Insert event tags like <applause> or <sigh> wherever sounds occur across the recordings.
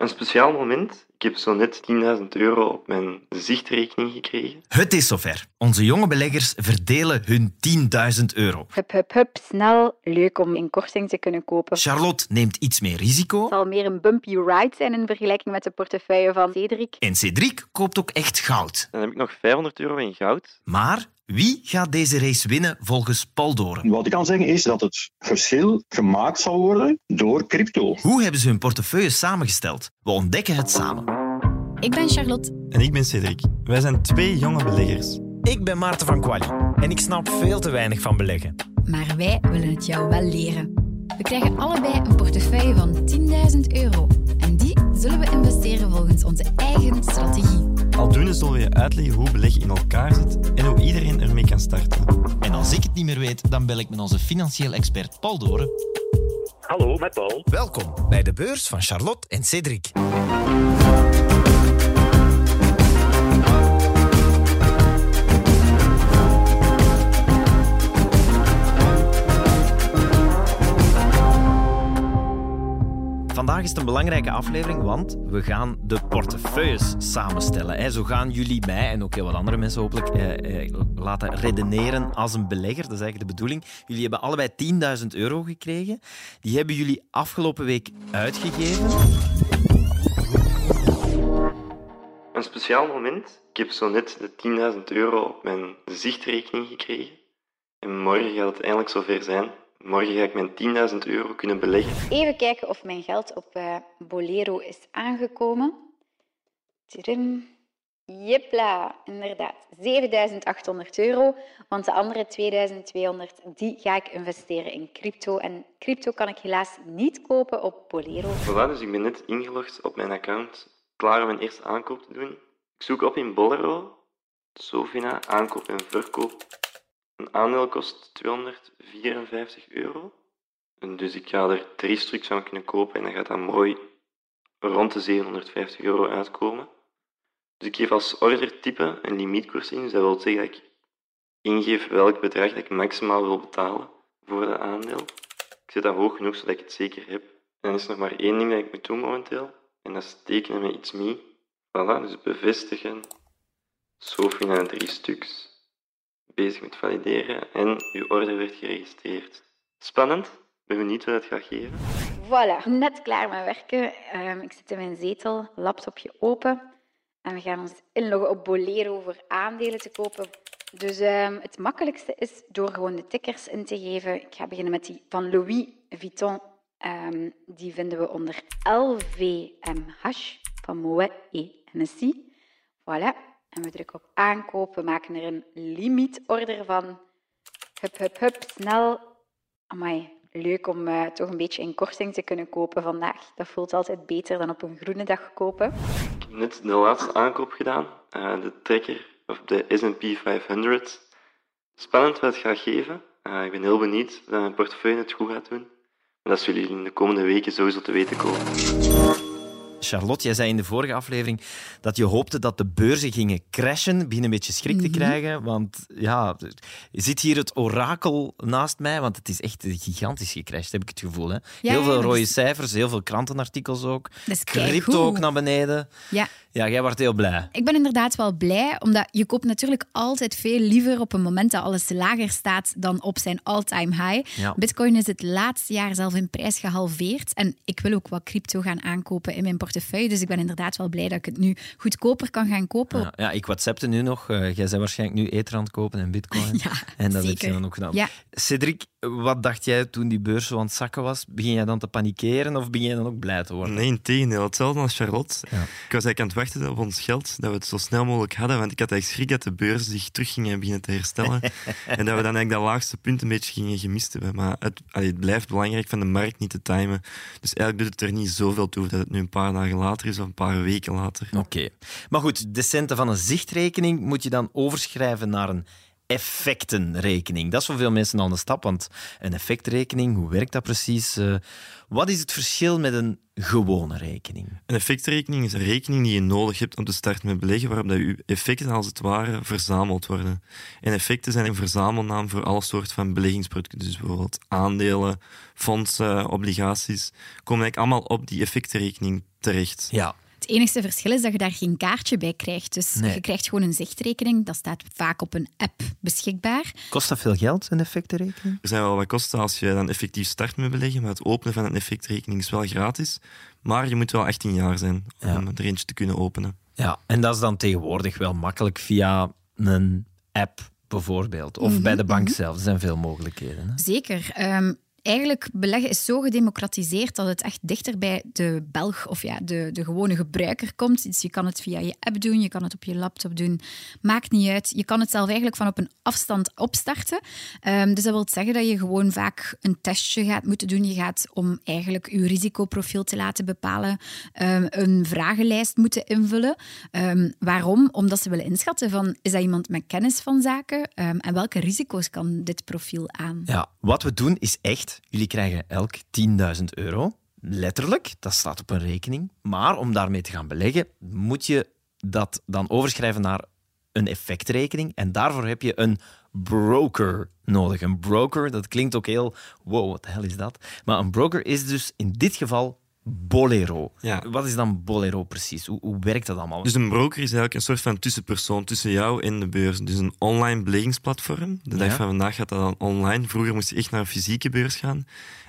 Een speciaal moment. Ik heb zo net 10.000 euro op mijn zichtrekening gekregen. Het is zover. Onze jonge beleggers verdelen hun 10.000 euro. Hup, hup, hup, snel. Leuk om in korting te kunnen kopen. Charlotte neemt iets meer risico. Het zal meer een bumpy ride zijn in vergelijking met de portefeuille van Cedric. En Cedric koopt ook echt goud. Dan heb ik nog 500 euro in goud. Maar wie gaat deze race winnen volgens Paul Doren? Wat ik kan zeggen is dat het verschil gemaakt zal worden door crypto. Hoe hebben ze hun portefeuille samengesteld? We ontdekken het samen. Ik ben Charlotte. En ik ben Cedric. Wij zijn twee jonge beleggers. Ik ben Maarten van Quali en ik snap veel te weinig van beleggen. Maar wij willen het jou wel leren. We krijgen allebei een portefeuille van 10.000 euro. En die zullen we investeren volgens onze eigen strategie. Aldoende zullen we je uitleggen hoe beleggen in elkaar zit en hoe iedereen ermee kan starten. En als ik het niet meer weet, dan bel ik met onze financieel expert Paul Doren. Hallo, met Paul. Welkom bij de beurs van Charlotte en Cedric. Vandaag is het een belangrijke aflevering, want we gaan de portefeuilles samenstellen. Zo gaan jullie mij en ook heel wat andere mensen hopelijk eh, eh, laten redeneren als een belegger. Dat is eigenlijk de bedoeling. Jullie hebben allebei 10.000 euro gekregen. Die hebben jullie afgelopen week uitgegeven. Een speciaal moment. Ik heb zo net de 10.000 euro op mijn zichtrekening gekregen. En morgen gaat het eindelijk zover zijn. Morgen ga ik mijn 10.000 euro kunnen beleggen. Even kijken of mijn geld op eh, Bolero is aangekomen. Tadam. Jepla, inderdaad. 7800 euro, want de andere 2200 die ga ik investeren in crypto. En crypto kan ik helaas niet kopen op Bolero. Voilà, dus ik ben net ingelogd op mijn account. Klaar om mijn eerste aankoop te doen. Ik zoek op in Bolero. Sofina, aankoop en verkoop. Een aandeel kost 254 euro. En dus ik ga er drie stuks van kunnen kopen en dan gaat dat mooi rond de 750 euro uitkomen. Dus ik geef als ordertype een limietkoers in. Dus dat wil zeggen dat ik ingeef welk bedrag ik maximaal wil betalen voor dat aandeel. Ik zet dat hoog genoeg zodat ik het zeker heb. En dan is nog maar één ding dat ik moet doen momenteel. En dat is tekenen met iets mee. Voilà, dus bevestigen. Sofina drie stuks bezig met valideren en uw order werd geregistreerd. Spannend. Ben benieuwd wat het gaat geven. Voilà, net klaar met werken. Ehm, ik zit in mijn zetel, laptopje open. En we gaan ons inloggen op Bolero voor aandelen te kopen. Dus ehm, het makkelijkste is door gewoon de tickers in te geven. Ik ga beginnen met die van Louis Vuitton. Ehm, die vinden we onder LVMH van Moet et Hennessy. Voilà. En we drukken op aankoop. We maken er een limietorder van. Hup, hup, hup, snel. Amai, leuk om eh, toch een beetje in korting te kunnen kopen vandaag. Dat voelt altijd beter dan op een groene dag kopen. Ik heb net de laatste aankoop gedaan. eh, de tracker of de S&P 500. Spannend wat het gaat geven. Eh, ik ben heel benieuwd dat mijn portefeuille het goed gaat doen. En dat zullen jullie in de komende weken sowieso te weten komen. Charlotte, jij zei in de vorige aflevering dat je hoopte dat de beurzen gingen crashen. Begin een beetje schrik te krijgen. Want ja, je zit hier het orakel naast mij, want het is echt gigantisch gecrashed, heb ik het gevoel. Hè? Ja, heel veel rode is- cijfers, heel veel krantenartikels ook. Crypto ook naar beneden. Ja, Ja, jij wordt heel blij. ik ben inderdaad wel blij, omdat je koopt natuurlijk altijd veel liever op een moment dat alles lager staat dan op zijn all-time high. Ja. Bitcoin is het laatste jaar zelf in prijs gehalveerd en ik wil ook wat crypto gaan aankopen in mijn portefeuille, dus ik ben inderdaad wel blij dat ik het nu goedkoper kan gaan kopen. Ja, ja, ik WhatsAppte nu nog. Eh, jij bent waarschijnlijk nu Ether aan het kopen en Bitcoin. <laughs> Ja, en dat heb zeker. je dan ook gedaan. Ja. Cedric, wat dacht jij toen die beurs zo aan het zakken was? Begin jij dan te panikeren of begin jij dan ook blij te worden? Nee, in tegendeel. Hetzelfde als Charlotte. Ja. Ik was eigenlijk aan het wachten op ons geld, dat we het zo snel mogelijk hadden, want ik had eigenlijk schrik dat de beurzen zich terug gingen beginnen te herstellen. <laughs> en dat we dan eigenlijk dat laagste punt een beetje gingen gemist hebben. Maar het, allee, het blijft belangrijk van de markt niet te timen. Dus eigenlijk doet het er niet zoveel toe dat het nu een paar dagen later is of een paar weken later. Oké. Maar goed, de centen van een zichtrekening moet je dan overschrijven naar een effectenrekening. Dat is voor veel mensen al een stap, want een effectrekening, hoe werkt dat precies? Eh, wat is het verschil met een gewone rekening? Een effectrekening is een rekening die je nodig hebt om te starten met beleggen, waarop dat je effecten als het ware verzameld worden. En effecten zijn een verzamelnaam voor alle soorten van beleggingsproducten. Dus bijvoorbeeld aandelen, fondsen, obligaties, komen eigenlijk allemaal op die effectenrekening terecht. Ja. Het enige verschil is dat je daar geen kaartje bij krijgt. Dus Nee. je krijgt gewoon een zichtrekening. Dat staat vaak op een app beschikbaar. Kost dat veel geld, een effectenrekening? Er zijn wel wat kosten als je dan effectief start met beleggen, maar het openen van een effectrekening is wel gratis. Maar je moet wel 18 jaar zijn om Ja. er eentje te kunnen openen. Ja, en dat is dan tegenwoordig wel makkelijk via een app bijvoorbeeld. Of bij de bank zelf. Er zijn veel mogelijkheden. Hè? Zeker. Ehm, eigenlijk, beleggen is zo gedemocratiseerd dat het echt dichter bij de Belg of ja, de, de gewone gebruiker komt. Dus je kan het via je app doen, je kan het op je laptop doen. Maakt niet uit. Je kan het zelf eigenlijk van op een afstand opstarten. Ehm, dus dat wil zeggen dat je gewoon vaak een testje gaat moeten doen. Je gaat om eigenlijk je risicoprofiel te laten bepalen, ehm, een vragenlijst moeten invullen. Ehm, waarom? Omdat ze willen inschatten van, is dat iemand met kennis van zaken? En welke risico's kan dit profiel aan? Ja, wat we doen is echt, jullie krijgen elk 10.000 euro. Letterlijk, dat staat op een rekening. Maar om daarmee te gaan beleggen, moet je dat dan overschrijven naar een effectrekening. En daarvoor heb je een broker nodig. Een broker, dat klinkt ook heel... Wow, wat de hel is dat? Maar een broker is dus in dit geval Bolero. Ja. Wat is dan Bolero precies? Hoe, hoe werkt dat allemaal? Dus een broker is eigenlijk een soort van tussenpersoon tussen jou en de beurs. Dus een online beleggingsplatform. De dag Ja. van vandaag gaat dat dan online. Vroeger moest je echt naar een fysieke beurs gaan.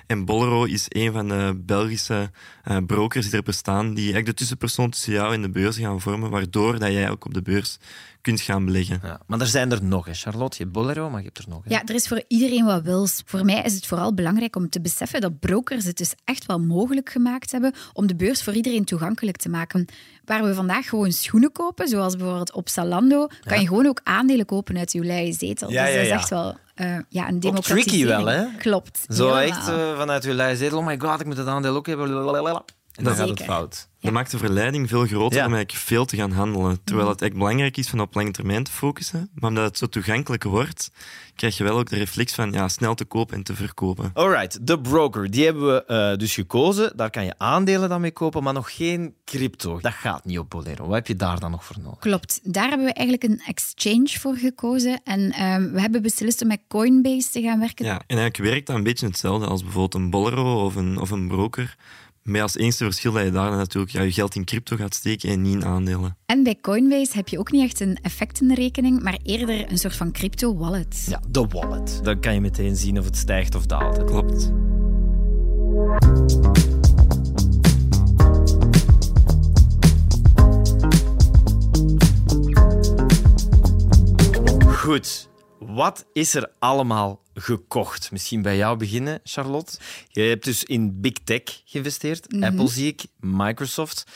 En Bolero is een van de Belgische eh, brokers die er bestaan, die eigenlijk de tussenpersoon tussen jou en de beurs gaan vormen, waardoor dat jij ook op de beurs kunt gaan beleggen. Ja, maar er zijn er nog, hè, Charlotte. Je hebt Bolero, maar je hebt er nog. Hè? Ja, er is voor iedereen wat wils. Voor mij is het vooral belangrijk om te beseffen dat brokers het dus echt wel mogelijk gemaakt hebben om de beurs voor iedereen toegankelijk te maken. Waar we vandaag gewoon schoenen kopen, zoals bijvoorbeeld op Zalando, kan je gewoon ook aandelen kopen uit je luie zetel. Ja, dus dat is ja. echt wel eh, ja, een Ook democratisering. tricky wel, hè? Klopt. Zo echt eh, vanuit je lui zetel, oh my god, ik moet het aandeel ook hebben. lalalala. En dan gaat het Zeker. fout. Dat maakt de verleiding veel groter Ja. om eigenlijk veel te gaan handelen. Terwijl het echt belangrijk is van op lange termijn te focussen. Maar omdat het zo toegankelijk wordt, krijg je wel ook de reflex van ja, snel te kopen en te verkopen. Alright, de broker, die hebben we eh, dus gekozen. Daar kan je aandelen dan mee kopen, maar nog geen crypto. Dat gaat niet op Bolero. Wat heb je daar dan nog voor nodig? Klopt. Daar hebben we eigenlijk een exchange voor gekozen. En ehm, we hebben beslist om met Coinbase te gaan werken. Ja, en eigenlijk werkt dat een beetje hetzelfde als bijvoorbeeld een Bolero of een, of een broker. Met als enige verschil dat je daar natuurlijk ja, je geld in crypto gaat steken en niet in aandelen. En bij Coinbase heb je ook niet echt een effectenrekening, maar eerder een soort van crypto-wallet. Ja, de wallet. Dan kan je meteen zien of het stijgt of daalt. Klopt. Goed. Wat is er allemaal gekocht? Misschien bij jou beginnen, Charlotte. Je hebt dus in Big Tech geïnvesteerd. Apple zie ik, Microsoft.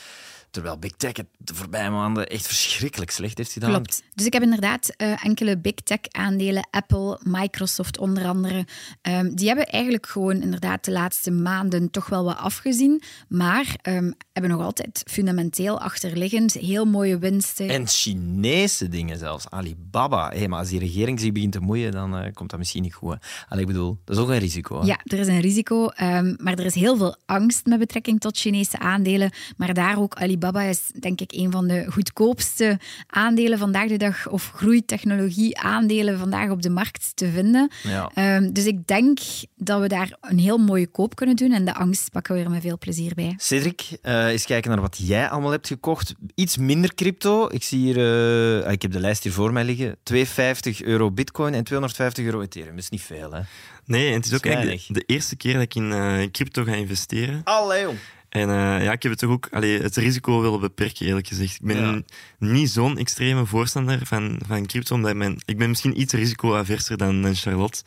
Terwijl Big Tech het de voorbije maanden echt verschrikkelijk slecht heeft gedaan. Klopt. Dus ik heb inderdaad eh, enkele big tech aandelen, Apple, Microsoft onder andere. Ehm, die hebben eigenlijk gewoon inderdaad de laatste maanden toch wel wat afgezien, maar ehm, hebben nog altijd fundamenteel achterliggend heel mooie winsten. En Chinese dingen zelfs. Alibaba. Hey, maar als die regering zich begint te moeien, dan eh, komt dat misschien niet goed. Allee, ik bedoel, dat is ook een risico. hè? Ja, er is een risico, ehm, maar er is heel veel angst met betrekking tot Chinese aandelen. Maar daar ook, Alibaba is denk ik een van de goedkoopste aandelen vandaag de dag, of groeitechnologie aandelen vandaag op de markt te vinden. Ja. Ehm, dus ik denk dat we daar een heel mooie koop kunnen doen en de angst pakken we er met veel plezier bij. Cedric, eh, eens kijken naar wat jij allemaal hebt gekocht. Iets minder crypto. Ik zie hier, eh, ah, ik heb de lijst hier voor mij liggen. 250 euro bitcoin en 250 euro ethereum. Dat is niet veel, hè? Nee, en het is ook eigenlijk de, de eerste keer dat ik in eh, crypto ga investeren. Allee, jong. En eh, ja, ik heb het toch ook allee, het risico willen beperken, eerlijk gezegd. Ik ben Ja. niet zo'n extreme voorstander van, van crypto, omdat mijn, ik ben misschien iets risicoaverser dan, dan Charlotte.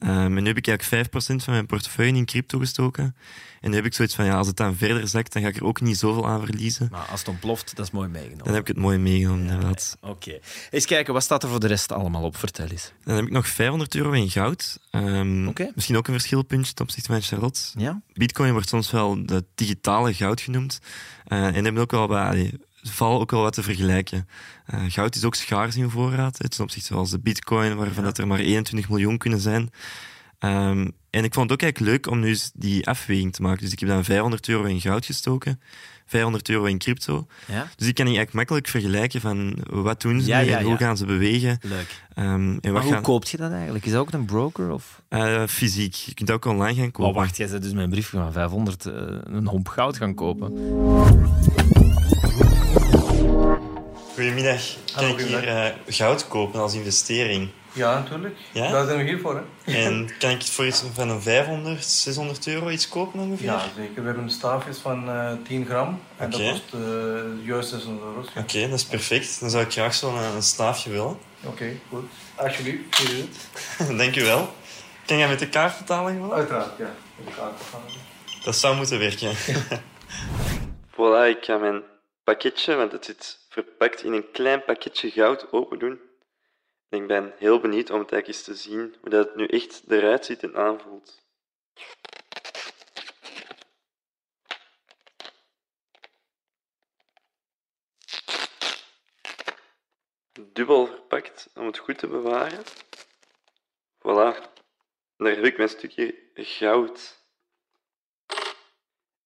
Um, en nu heb ik eigenlijk 5% van mijn portefeuille in crypto gestoken. En nu heb ik zoiets van, ja, als het dan verder zakt, dan ga ik er ook niet zoveel aan verliezen. Maar als het ontploft, dat is mooi meegenomen. Dan heb ik het mooi meegenomen, inderdaad. Oké. Eens kijken, wat staat er voor de rest allemaal op? Vertel eens. Dan heb ik nog 500 euro in goud. Um, Oké. Misschien ook een verschilpuntje ten opzichte van Charlotte. Ja? Bitcoin wordt soms wel de digitale goud genoemd. Uh, en hebben ook wel wat, val ook wel wat te vergelijken. Uh, goud is ook schaars in voorraad, hè, ten opzichte van de bitcoin, waarvan Ja. dat er maar 21 miljoen kunnen zijn. Um, en ik vond het ook eigenlijk leuk om nu eens die afweging te maken. Dus ik heb dan 500 euro in goud gestoken, 500 euro in crypto. Ja? Dus ik kan die eigenlijk makkelijk vergelijken van wat doen ze Ja, nu ja, en hoe gaan ze bewegen. Leuk. Ehm, en Maar hoe gaan, koopt je dat eigenlijk? Is dat ook een broker? Of? Eh, fysiek. Je kunt dat ook online gaan kopen. wacht, jij bent dus met een brief van 500 eh, een homp goud gaan kopen. Goedemiddag. Kan Hallo, ik hier eh, goud kopen als investering? Ja, natuurlijk. Ja? Daar zijn we hier voor, hè? En <laughs> kan ik het voor iets van een 500, 600 euro iets kopen ongeveer? Ja, zeker. We hebben staafjes van eh 10 gram. En Oké. dat kost eh, juist 600 euro. Oké, Oké, dat is perfect. Dan zou ik graag zo'n een staafje willen. goed. Alsjeblieft, hier is het. <laughs> Dank u wel. Kan jij met de kaart betalen gewoon? Uiteraard, ja. Met de kaart we. Dat zou moeten werken. <laughs> voilà, ik ga mijn pakketje, want het zit verpakt in een klein pakketje goud, open doen. En ik ben heel benieuwd om het eigenlijk eens te zien hoe dat het nu echt eruit ziet en aanvoelt. Dubbel verpakt om het goed te bewaren. Voilà, daar heb ik mijn stukje goud.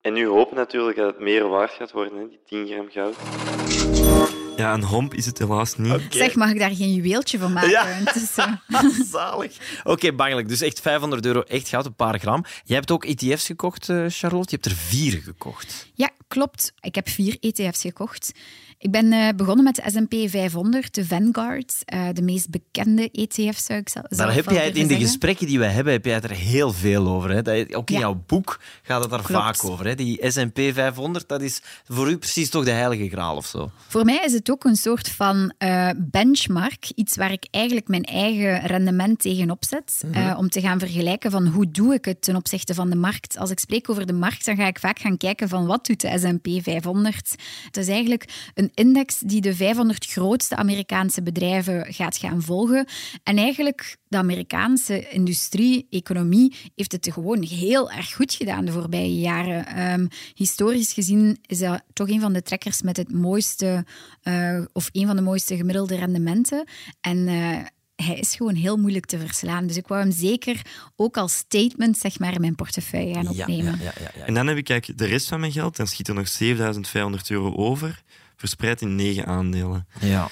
En nu hopen natuurlijk dat het meer waard gaat worden, die 10 gram goud. Ja, een homp is het helaas niet. Zeg, mag ik daar geen juweeltje van maken? Ja. Het is, eh, <laughs> Zalig. Oké, bangelijk. Dus echt 500 euro echt goud, een paar gram. Jij hebt ook ETF's gekocht, eh, Charlotte. Je hebt er vier gekocht. Ja, klopt. Ik heb vier ETF's gekocht. Ik ben eh, begonnen met de S&P 500, de Vanguard, eh, de meest bekende ETF zou ik zelf Daar heb jij het in de gesprekken die wij hebben, heb jij het er heel veel over. Hè? Dat, ook in Ja. jouw boek gaat het daar Klopt. vaak over. Hè? Die S&P 500, dat is voor u precies toch de heilige graal of zo. Voor mij is het ook een soort van eh, benchmark, iets waar ik eigenlijk mijn eigen rendement tegenop zet, Mhm. om te gaan vergelijken van hoe doe ik het ten opzichte van de markt. Als ik spreek over de markt, dan ga ik vaak gaan kijken van wat doet de S&P 500. Het is eigenlijk een index die de 500 grootste Amerikaanse bedrijven gaat gaan volgen. En eigenlijk de Amerikaanse industrie, economie, heeft het gewoon heel erg goed gedaan de voorbije jaren. Ehm, historisch gezien is dat toch een van de trekkers met het mooiste, eh, of een van de mooiste gemiddelde rendementen. En eh, hij is gewoon heel moeilijk te verslaan. Dus ik wou hem zeker ook als statement zeg maar, in mijn portefeuille gaan opnemen. ja, ja, ja. En dan heb ik eigenlijk de rest van mijn geld, dan schiet er nog 7500 euro over, verspreid in negen aandelen. ja.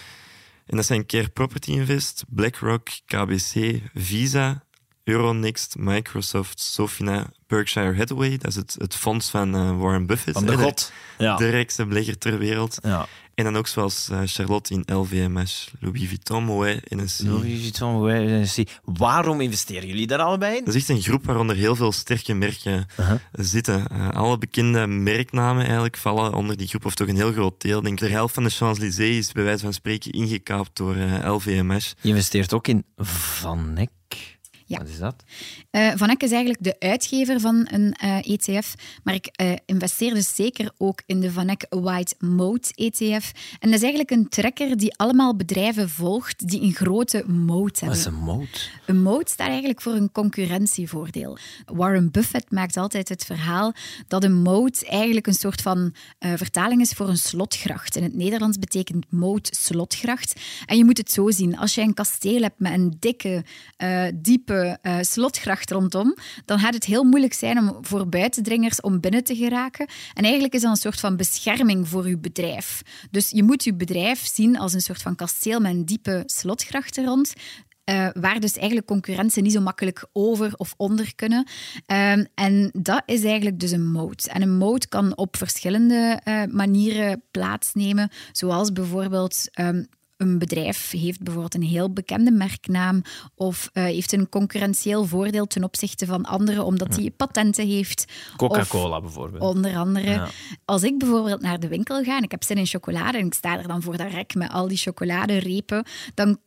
En dat zijn Care Property Invest, BlackRock, KBC, Visa, Euronext, Microsoft, Sofina, Berkshire Hathaway. Dat is het, het fonds van eh, Warren Buffett. Van de god. Ja. De rijkste belegger ter wereld. ja. En dan ook zoals eh, Charlotte in LVMH, Louis Vuitton, Moet, NSC. Louis Vuitton, ouais, Waarom investeren jullie daar allebei in? Dat is echt een groep waaronder heel veel sterke merken zitten. Eh, alle bekende merknamen eigenlijk vallen onder die groep, of toch een heel groot deel. Ik denk de helft van de Champs-Élysées is bij wijze van spreken ingekaapt door eh, LVMH. Je investeert ook in Van Eck. Ja. Wat is dat? Eh, Van Eck is eigenlijk de uitgever van een eh, ETF, maar ik eh, investeer dus zeker ook in de Van Eck White Mode ETF. En dat is eigenlijk een tracker die allemaal bedrijven volgt die een grote mode Wat hebben. is een moot? Een mode staat eigenlijk voor een concurrentievoordeel. Warren Buffett maakt altijd het verhaal dat een mode eigenlijk een soort van vertaling is voor een slotgracht. In het Nederlands betekent mode slotgracht. En je moet het zo zien. Als je een kasteel hebt met een dikke, eh, eh, slotgracht rondom, dan gaat het heel moeilijk zijn om voor buitendringers om binnen te geraken. En eigenlijk is dat een soort van bescherming voor je bedrijf. Dus je moet je bedrijf zien als een soort van kasteel met een diepe slotgracht er rond. Eh, waar dus eigenlijk concurrentie niet zo makkelijk over of onder kunnen. Ehm, en dat is eigenlijk dus een moat. En een moat kan op verschillende eh, manieren plaatsnemen, zoals bijvoorbeeld ehm, een bedrijf heeft bijvoorbeeld een heel bekende merknaam of eh, heeft een concurrentieel voordeel ten opzichte van anderen omdat hij patenten heeft. Coca-Cola bijvoorbeeld. Onder andere. Ja. Als ik bijvoorbeeld naar de winkel ga en ik heb zin in chocolade en ik sta er dan voor dat rek met al die chocoladerepen, dan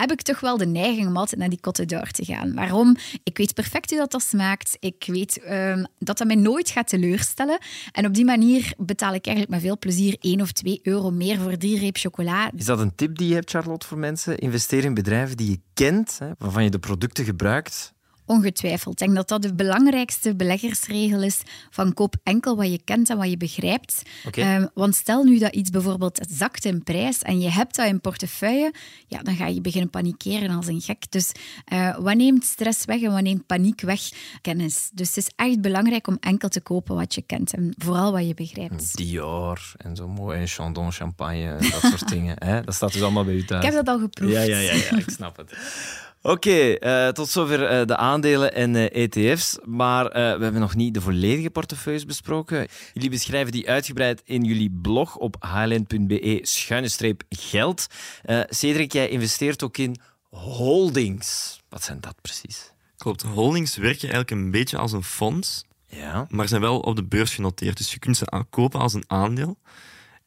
heb ik toch wel de neiging om altijd naar die Côte d'Or te gaan. Waarom? Ik weet perfect hoe dat, dat smaakt. Ik weet ehm, dat dat mij nooit gaat teleurstellen. En op die manier betaal ik eigenlijk met veel plezier 1 of 2 euro meer voor die reep chocola. Is dat een tip die je hebt, Charlotte, voor mensen? Investeer in bedrijven die je kent, hè, waarvan je de producten gebruikt Ongetwijfeld. Ik denk dat dat de belangrijkste beleggersregel is van koop enkel wat je kent en wat je begrijpt. Um, want stel nu dat iets bijvoorbeeld zakt in prijs en je hebt dat in portefeuille, ja, dan ga je beginnen panikeren als een gek. Dus uh, wat neemt stress weg en wat neemt paniek weg? Kennis. Dus het is echt belangrijk om enkel te kopen wat je kent en vooral wat je begrijpt. Dior en zo mooi, en Chandon champagne en dat soort <laughs> dingen. Hè? Dat staat dus allemaal bij u thuis. Ik heb dat al geproefd. Ja, ja, ja, ja ik snap het. Oké, okay, uh, tot zover uh, de aandelen en uh, ETF's. Maar we hebben nog niet de volledige portefeuilles besproken. Jullie beschrijven die uitgebreid in jullie blog op highland.be-geld. Cedric, jij investeert ook in holdings. Wat zijn dat precies? Klopt, holdings werken eigenlijk een beetje als een fonds. Ja. Maar zijn wel op de beurs genoteerd. Dus je kunt ze kopen als een aandeel.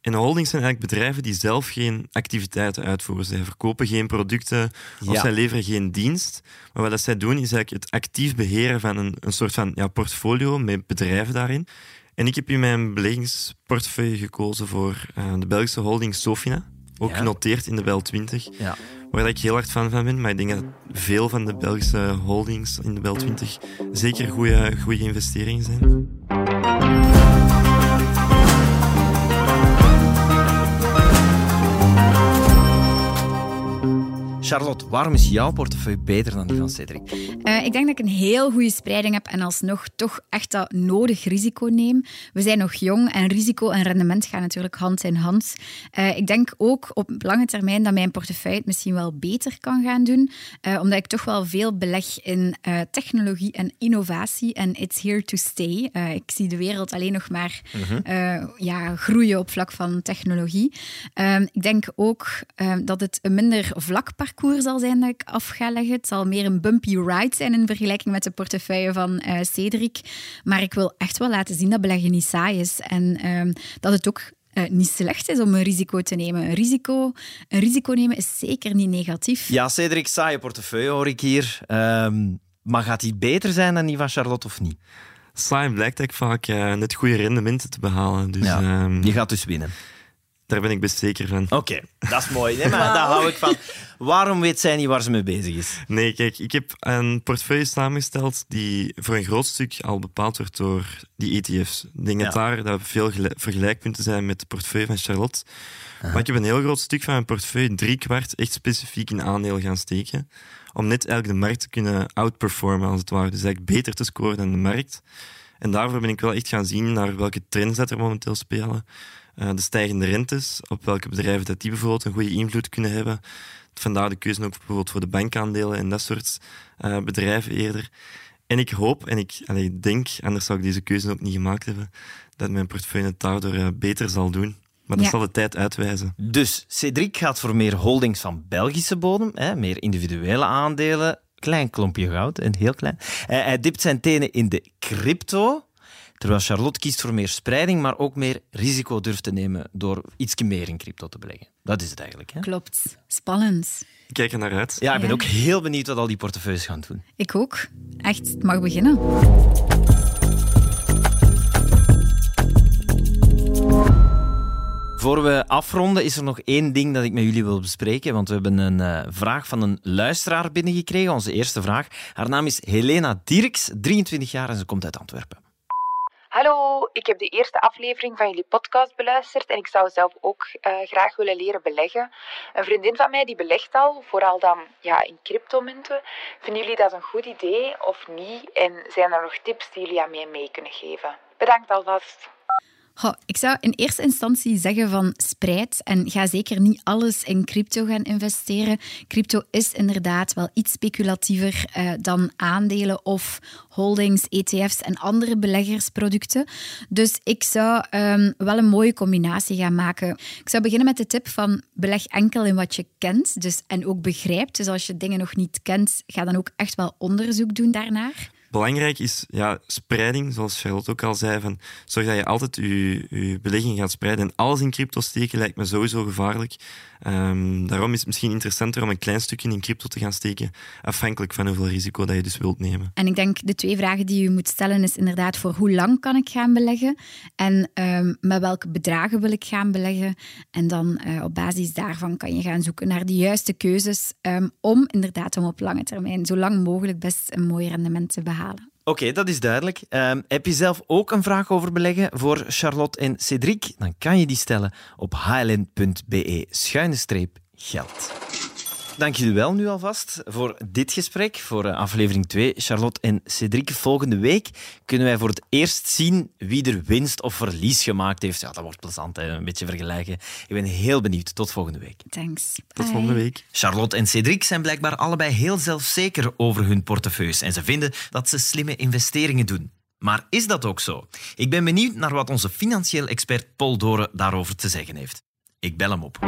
En holdings zijn eigenlijk bedrijven die zelf geen activiteiten uitvoeren. Zij verkopen geen producten of Ja. zij leveren geen dienst. Maar wat dat zij doen, is eigenlijk het actief beheren van een, een soort van ja, portfolio met bedrijven daarin. En ik heb in mijn beleggingsportefeuille gekozen voor eh, de Belgische holding Sofina. Ook Ja. genoteerd in de Bel 20. Ja. Waar ik heel hard fan van ben. Maar ik denk dat veel van de Belgische holdings in de Bel 20 zeker goede, goede investeringen zijn. Charlotte, waarom is jouw portefeuille beter dan die van Cedric? Uh, ik denk dat ik een heel goede spreiding heb en alsnog toch echt dat nodig risico neem. We zijn nog jong en risico en rendement gaan natuurlijk hand in hand. Uh, ik denk ook op lange termijn dat mijn portefeuille het misschien wel beter kan gaan doen, uh, omdat ik toch wel veel beleg in technologie en innovatie en it's here to stay. ik zie de wereld alleen nog maar ja, groeien op vlak van technologie. ik denk ook dat het een minder vlak parcours zal zijn dat ik af ga leggen. Het zal meer een bumpy ride zijn in vergelijking met de portefeuille van uh, Cedric. Maar ik wil echt wel laten zien dat beleggen niet saai is. En uh, dat het ook uh, niet slecht is om een risico te nemen. Een risico, een risico nemen is zeker niet negatief. Ja, Cedric, saaie portefeuille hoor ik hier. Um, maar gaat die beter zijn dan die van Charlotte of niet? Saai blijkt eigenlijk vaak uh, net goede rendementen te behalen. Dus, ja, um, je gaat dus winnen. Daar ben ik best zeker van. Oké, okay, dat is mooi. Nee, maar daar hou ik van. Waarom weet zij niet waar ze mee bezig is? Nee, kijk, ik heb een portefeuille samengesteld die voor een groot stuk al bepaald wordt door die ETF's. Ik denk Ja. dat daar dat veel gel- vergelijkpunten zijn met de portefeuille van Charlotte. Maar ik heb een heel groot stuk van mijn portefeuille, drie kwart, echt specifiek in aandelen gaan steken. Om net eigenlijk de markt te kunnen outperformen, als het ware. Dus eigenlijk beter te scoren dan de markt. En daarvoor ben ik wel echt gaan zien naar welke trends dat er momenteel spelen. Uh, de stijgende rentes, op welke bedrijven dat die bijvoorbeeld een goede invloed kunnen hebben. Vandaar de keuze ook bijvoorbeeld voor de bankaandelen en dat soort uh, bedrijven eerder. En ik hoop, en ik allee, denk, anders zou ik deze keuze ook niet gemaakt hebben, dat mijn portefeuille het daardoor uh, beter zal doen. Maar dat Ja. zal de tijd uitwijzen. Dus Cedric gaat voor meer holdings van Belgische bodem, hè, meer individuele aandelen, klein klompje goud, en heel klein. Hij, hij dipt zijn tenen in de crypto, terwijl Charlotte kiest voor meer spreiding, maar ook meer risico durft te nemen door iets meer in crypto te beleggen. Dat is het eigenlijk. Hè? Klopt. Spannend. Ik kijk er naar uit. Ja, ik ben Ja. ook heel benieuwd wat al die portefeuilles gaan doen. Ik ook. Echt, het mag beginnen. Voor we afronden is er nog één ding dat ik met jullie wil bespreken, want we hebben een eh, vraag van een luisteraar binnengekregen, onze eerste vraag. Haar naam is Helena Dirks, 23 jaar en ze komt uit Antwerpen. Hallo, ik heb de eerste aflevering van jullie podcast beluisterd en ik zou zelf ook eh, graag willen leren beleggen. Een vriendin van mij die belegt al, vooral dan ja, in cryptomunten. Vinden jullie dat een goed idee of niet? En zijn er nog tips die jullie aan mij mee kunnen geven? Bedankt alvast. Ik zou in eerste instantie zeggen van spreid en ga zeker niet alles in crypto gaan investeren. Crypto is inderdaad wel iets speculatiever eh, dan aandelen of holdings, ETF's en andere beleggersproducten. Dus ik zou ehm, wel een mooie combinatie gaan maken. Ik zou beginnen met de tip van beleg enkel in wat je kent dus, en ook begrijpt. Dus als je dingen nog niet kent, ga dan ook echt wel onderzoek doen daarnaar. Belangrijk is ja, spreiding, zoals Charlotte ook al zei. Van, zorg dat je altijd je, je belegging gaat spreiden. En alles in crypto steken lijkt me sowieso gevaarlijk. Um, daarom is het misschien interessanter om een klein stukje in crypto te gaan steken, afhankelijk van hoeveel risico dat je dus wilt nemen. En ik denk de twee vragen die je moet stellen is inderdaad voor hoe lang kan ik gaan beleggen en um, met welke bedragen wil ik gaan beleggen. En dan uh, op basis daarvan kan je gaan zoeken naar de juiste keuzes um, om inderdaad om op lange termijn zo lang mogelijk best een mooi rendement te behalen. Oké, dat is duidelijk. Um, heb je zelf ook een vraag over beleggen voor Charlotte en Cédric? Dan kan je die stellen op hln.be schuine streep geld. Dank jullie wel nu alvast voor dit gesprek, voor eh, aflevering 2. Charlotte en Cédric, volgende week kunnen wij voor het eerst zien wie er winst of verlies gemaakt heeft. Ja, dat wordt plezant, hè? een beetje vergelijken. Ik ben heel benieuwd. Tot volgende week. Thanks. Tot volgende week. Charlotte en Cédric zijn blijkbaar allebei heel zelfzeker over hun portefeuilles en ze vinden dat ze slimme investeringen doen. Maar is dat ook zo? Ik ben benieuwd naar wat onze financieel expert Paul Doren daarover te zeggen heeft. Ik bel hem op.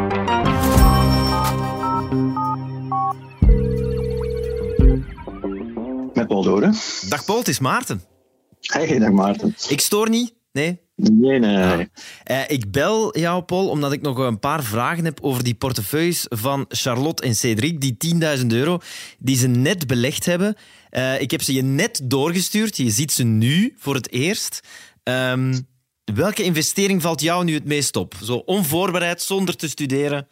Met Paul Doren. Dag Paul, het is Maarten. Hey, dag Maarten. Ik stoor niet? Nee? Nee, nee. nee. Uh, ik bel jou, Paul, omdat ik nog een paar vragen heb over die portefeuilles van Charlotte en Cédric, die 10.000 euro die ze net belegd hebben. Uh, ik heb ze je net doorgestuurd. Je ziet ze nu voor het eerst. Um, welke investering valt jou nu het meest op? Zo onvoorbereid, zonder te studeren.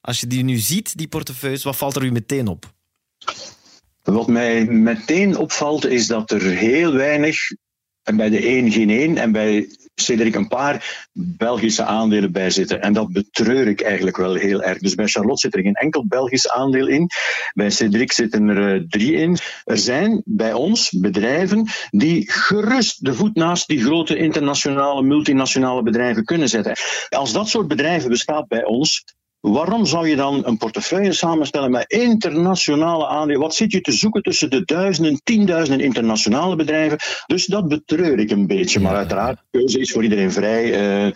Als je die nu ziet, die portefeuilles, wat valt er u meteen op? Wat mij meteen opvalt is dat er heel weinig, en bij de een geen één, en bij Cedric een paar Belgische aandelen bij zitten. En dat betreur ik eigenlijk wel heel erg. Dus bij Charlotte zit er geen enkel Belgisch aandeel in. Bij Cedric zitten er uh, drie in. Er zijn bij ons bedrijven die gerust de voet naast die grote internationale, multinationale bedrijven kunnen zetten. Als dat soort bedrijven bestaat bij ons, Waarom zou je dan een portefeuille samenstellen met internationale aandelen? Wat zit je te zoeken tussen de duizenden, tienduizenden internationale bedrijven? Dus dat betreur ik een beetje. Maar uiteraard, de keuze is voor iedereen vrij. Uh,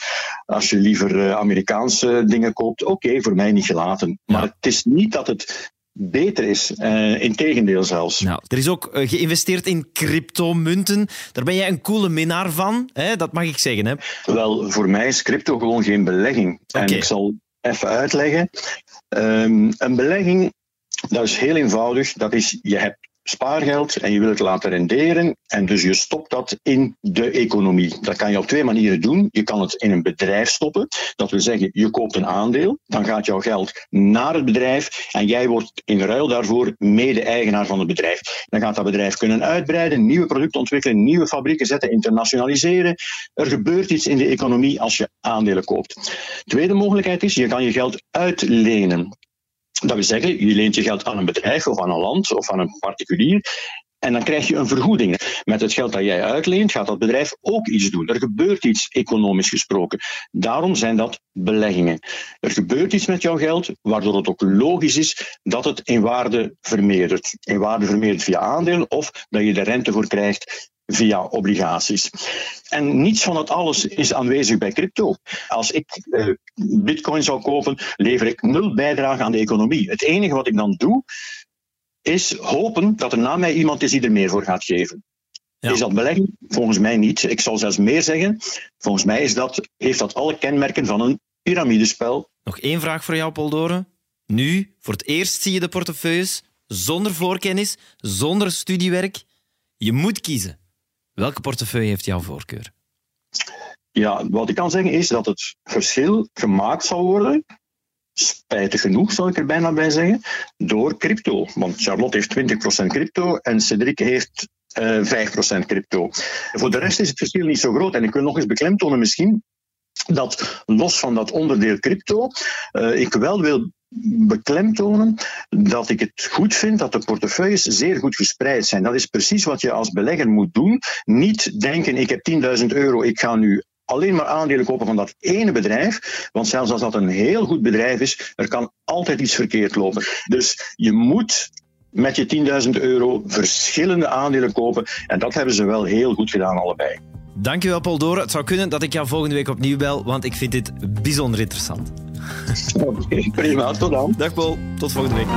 als je liever uh, Amerikaanse dingen koopt, oké, voor mij niet gelaten. Maar het is niet dat het beter is. Uh, Integendeel zelfs. Nou, er is ook uh, geïnvesteerd in cryptomunten. Daar ben jij een coole minnaar van, hè? dat mag ik zeggen. Hè? Wel, voor mij is crypto gewoon geen belegging. Okay. En ik zal even uitleggen. Um, een belegging, dat is heel eenvoudig. Dat is, je hebt spaargeld en je wilt het laten renderen. En dus je stopt dat in de economie. Dat kan je op twee manieren doen. Je kan het in een bedrijf stoppen. Dat wil zeggen, je koopt een aandeel. Dan gaat jouw geld naar het bedrijf. En jij wordt in ruil daarvoor mede-eigenaar van het bedrijf. Dan gaat dat bedrijf kunnen uitbreiden, nieuwe producten ontwikkelen, nieuwe fabrieken zetten, internationaliseren. Er gebeurt iets in de economie als je aandelen koopt. Tweede mogelijkheid is, je kan je geld uitlenen. Dat wil zeggen, je leent je geld aan een bedrijf of aan een land of aan een particulier. En dan krijg je een vergoeding. Met het geld dat jij uitleent, gaat dat bedrijf ook iets doen. Er gebeurt iets economisch gesproken. Daarom zijn dat beleggingen. Er gebeurt iets met jouw geld, waardoor het ook logisch is dat het in waarde vermeerdert. In waarde vermeerdert via aandelen of dat je de rente voor krijgt via obligaties. En niets van dat alles is aanwezig bij crypto. Als ik uh, bitcoin zou kopen, lever ik nul bijdrage aan de economie. Het enige wat ik dan doe, is hopen dat er na mij iemand is die er meer voor gaat geven. Ja. Is dat beleggen? Volgens mij niet. Ik zal zelfs meer zeggen. Volgens mij is dat, heeft dat alle kenmerken van een piramidespel. Nog één vraag voor jou, Poldoren. Nu, voor het eerst zie je de portefeuilles zonder voorkennis, zonder studiewerk. Je moet kiezen. Welke portefeuille heeft jouw voorkeur? Ja, wat ik kan zeggen is dat het verschil gemaakt zal worden, spijtig genoeg zal ik er bijna bij zeggen, door crypto. Want Charlotte heeft 20% crypto en Cedric heeft uh, 5% crypto. Voor de rest is het verschil niet zo groot. En ik wil nog eens beklemtonen misschien dat los van dat onderdeel crypto, uh, ik wel wil beklemtonen dat ik het goed vind dat de portefeuilles zeer goed gespreid zijn. Dat is precies wat je als belegger moet doen. Niet denken, ik heb 10.000 euro, ik ga nu alleen maar aandelen kopen van dat ene bedrijf. Want zelfs als dat een heel goed bedrijf is, er kan altijd iets verkeerd lopen. Dus je moet met je 10.000 euro verschillende aandelen kopen. En dat hebben ze wel heel goed gedaan, allebei. Dankjewel, Paul Doren. Het zou kunnen dat ik jou volgende week opnieuw bel, want ik vind dit bijzonder interessant. Oké, okay, prima. Tot dan. Dag Paul. Tot volgende week.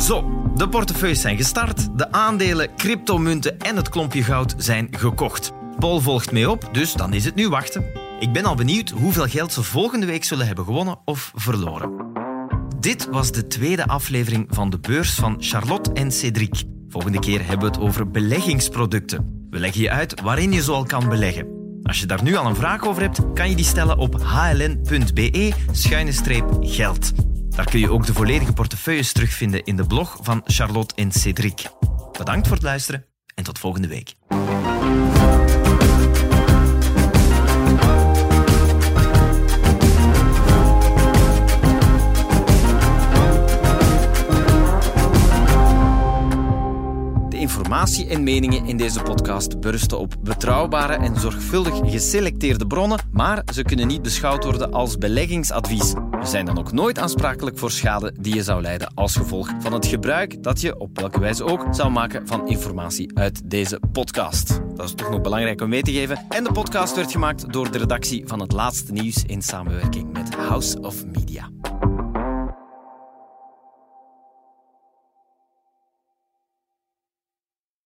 Zo, de portefeuilles zijn gestart, de aandelen, cryptomunten en het klompje goud zijn gekocht. Paul volgt mee op, dus dan is het nu wachten. Ik ben al benieuwd hoeveel geld ze volgende week zullen hebben gewonnen of verloren. Dit was de tweede aflevering van de beurs van Charlotte en Cédric. Volgende keer hebben we het over beleggingsproducten. We leggen je uit waarin je zoal kan beleggen. Als je daar nu al een vraag over hebt, kan je die stellen op hln.be-geld. Daar kun je ook de volledige portefeuilles terugvinden in de blog van Charlotte en Cédric. Bedankt voor het luisteren en tot volgende week. Informatie en meningen in deze podcast berusten op betrouwbare en zorgvuldig geselecteerde bronnen, maar ze kunnen niet beschouwd worden als beleggingsadvies. We zijn dan ook nooit aansprakelijk voor schade die je zou lijden als gevolg van het gebruik dat je op welke wijze ook zou maken van informatie uit deze podcast. Dat is toch nog belangrijk om mee te geven. En de podcast werd gemaakt door de redactie van het laatste nieuws in samenwerking met House of Media.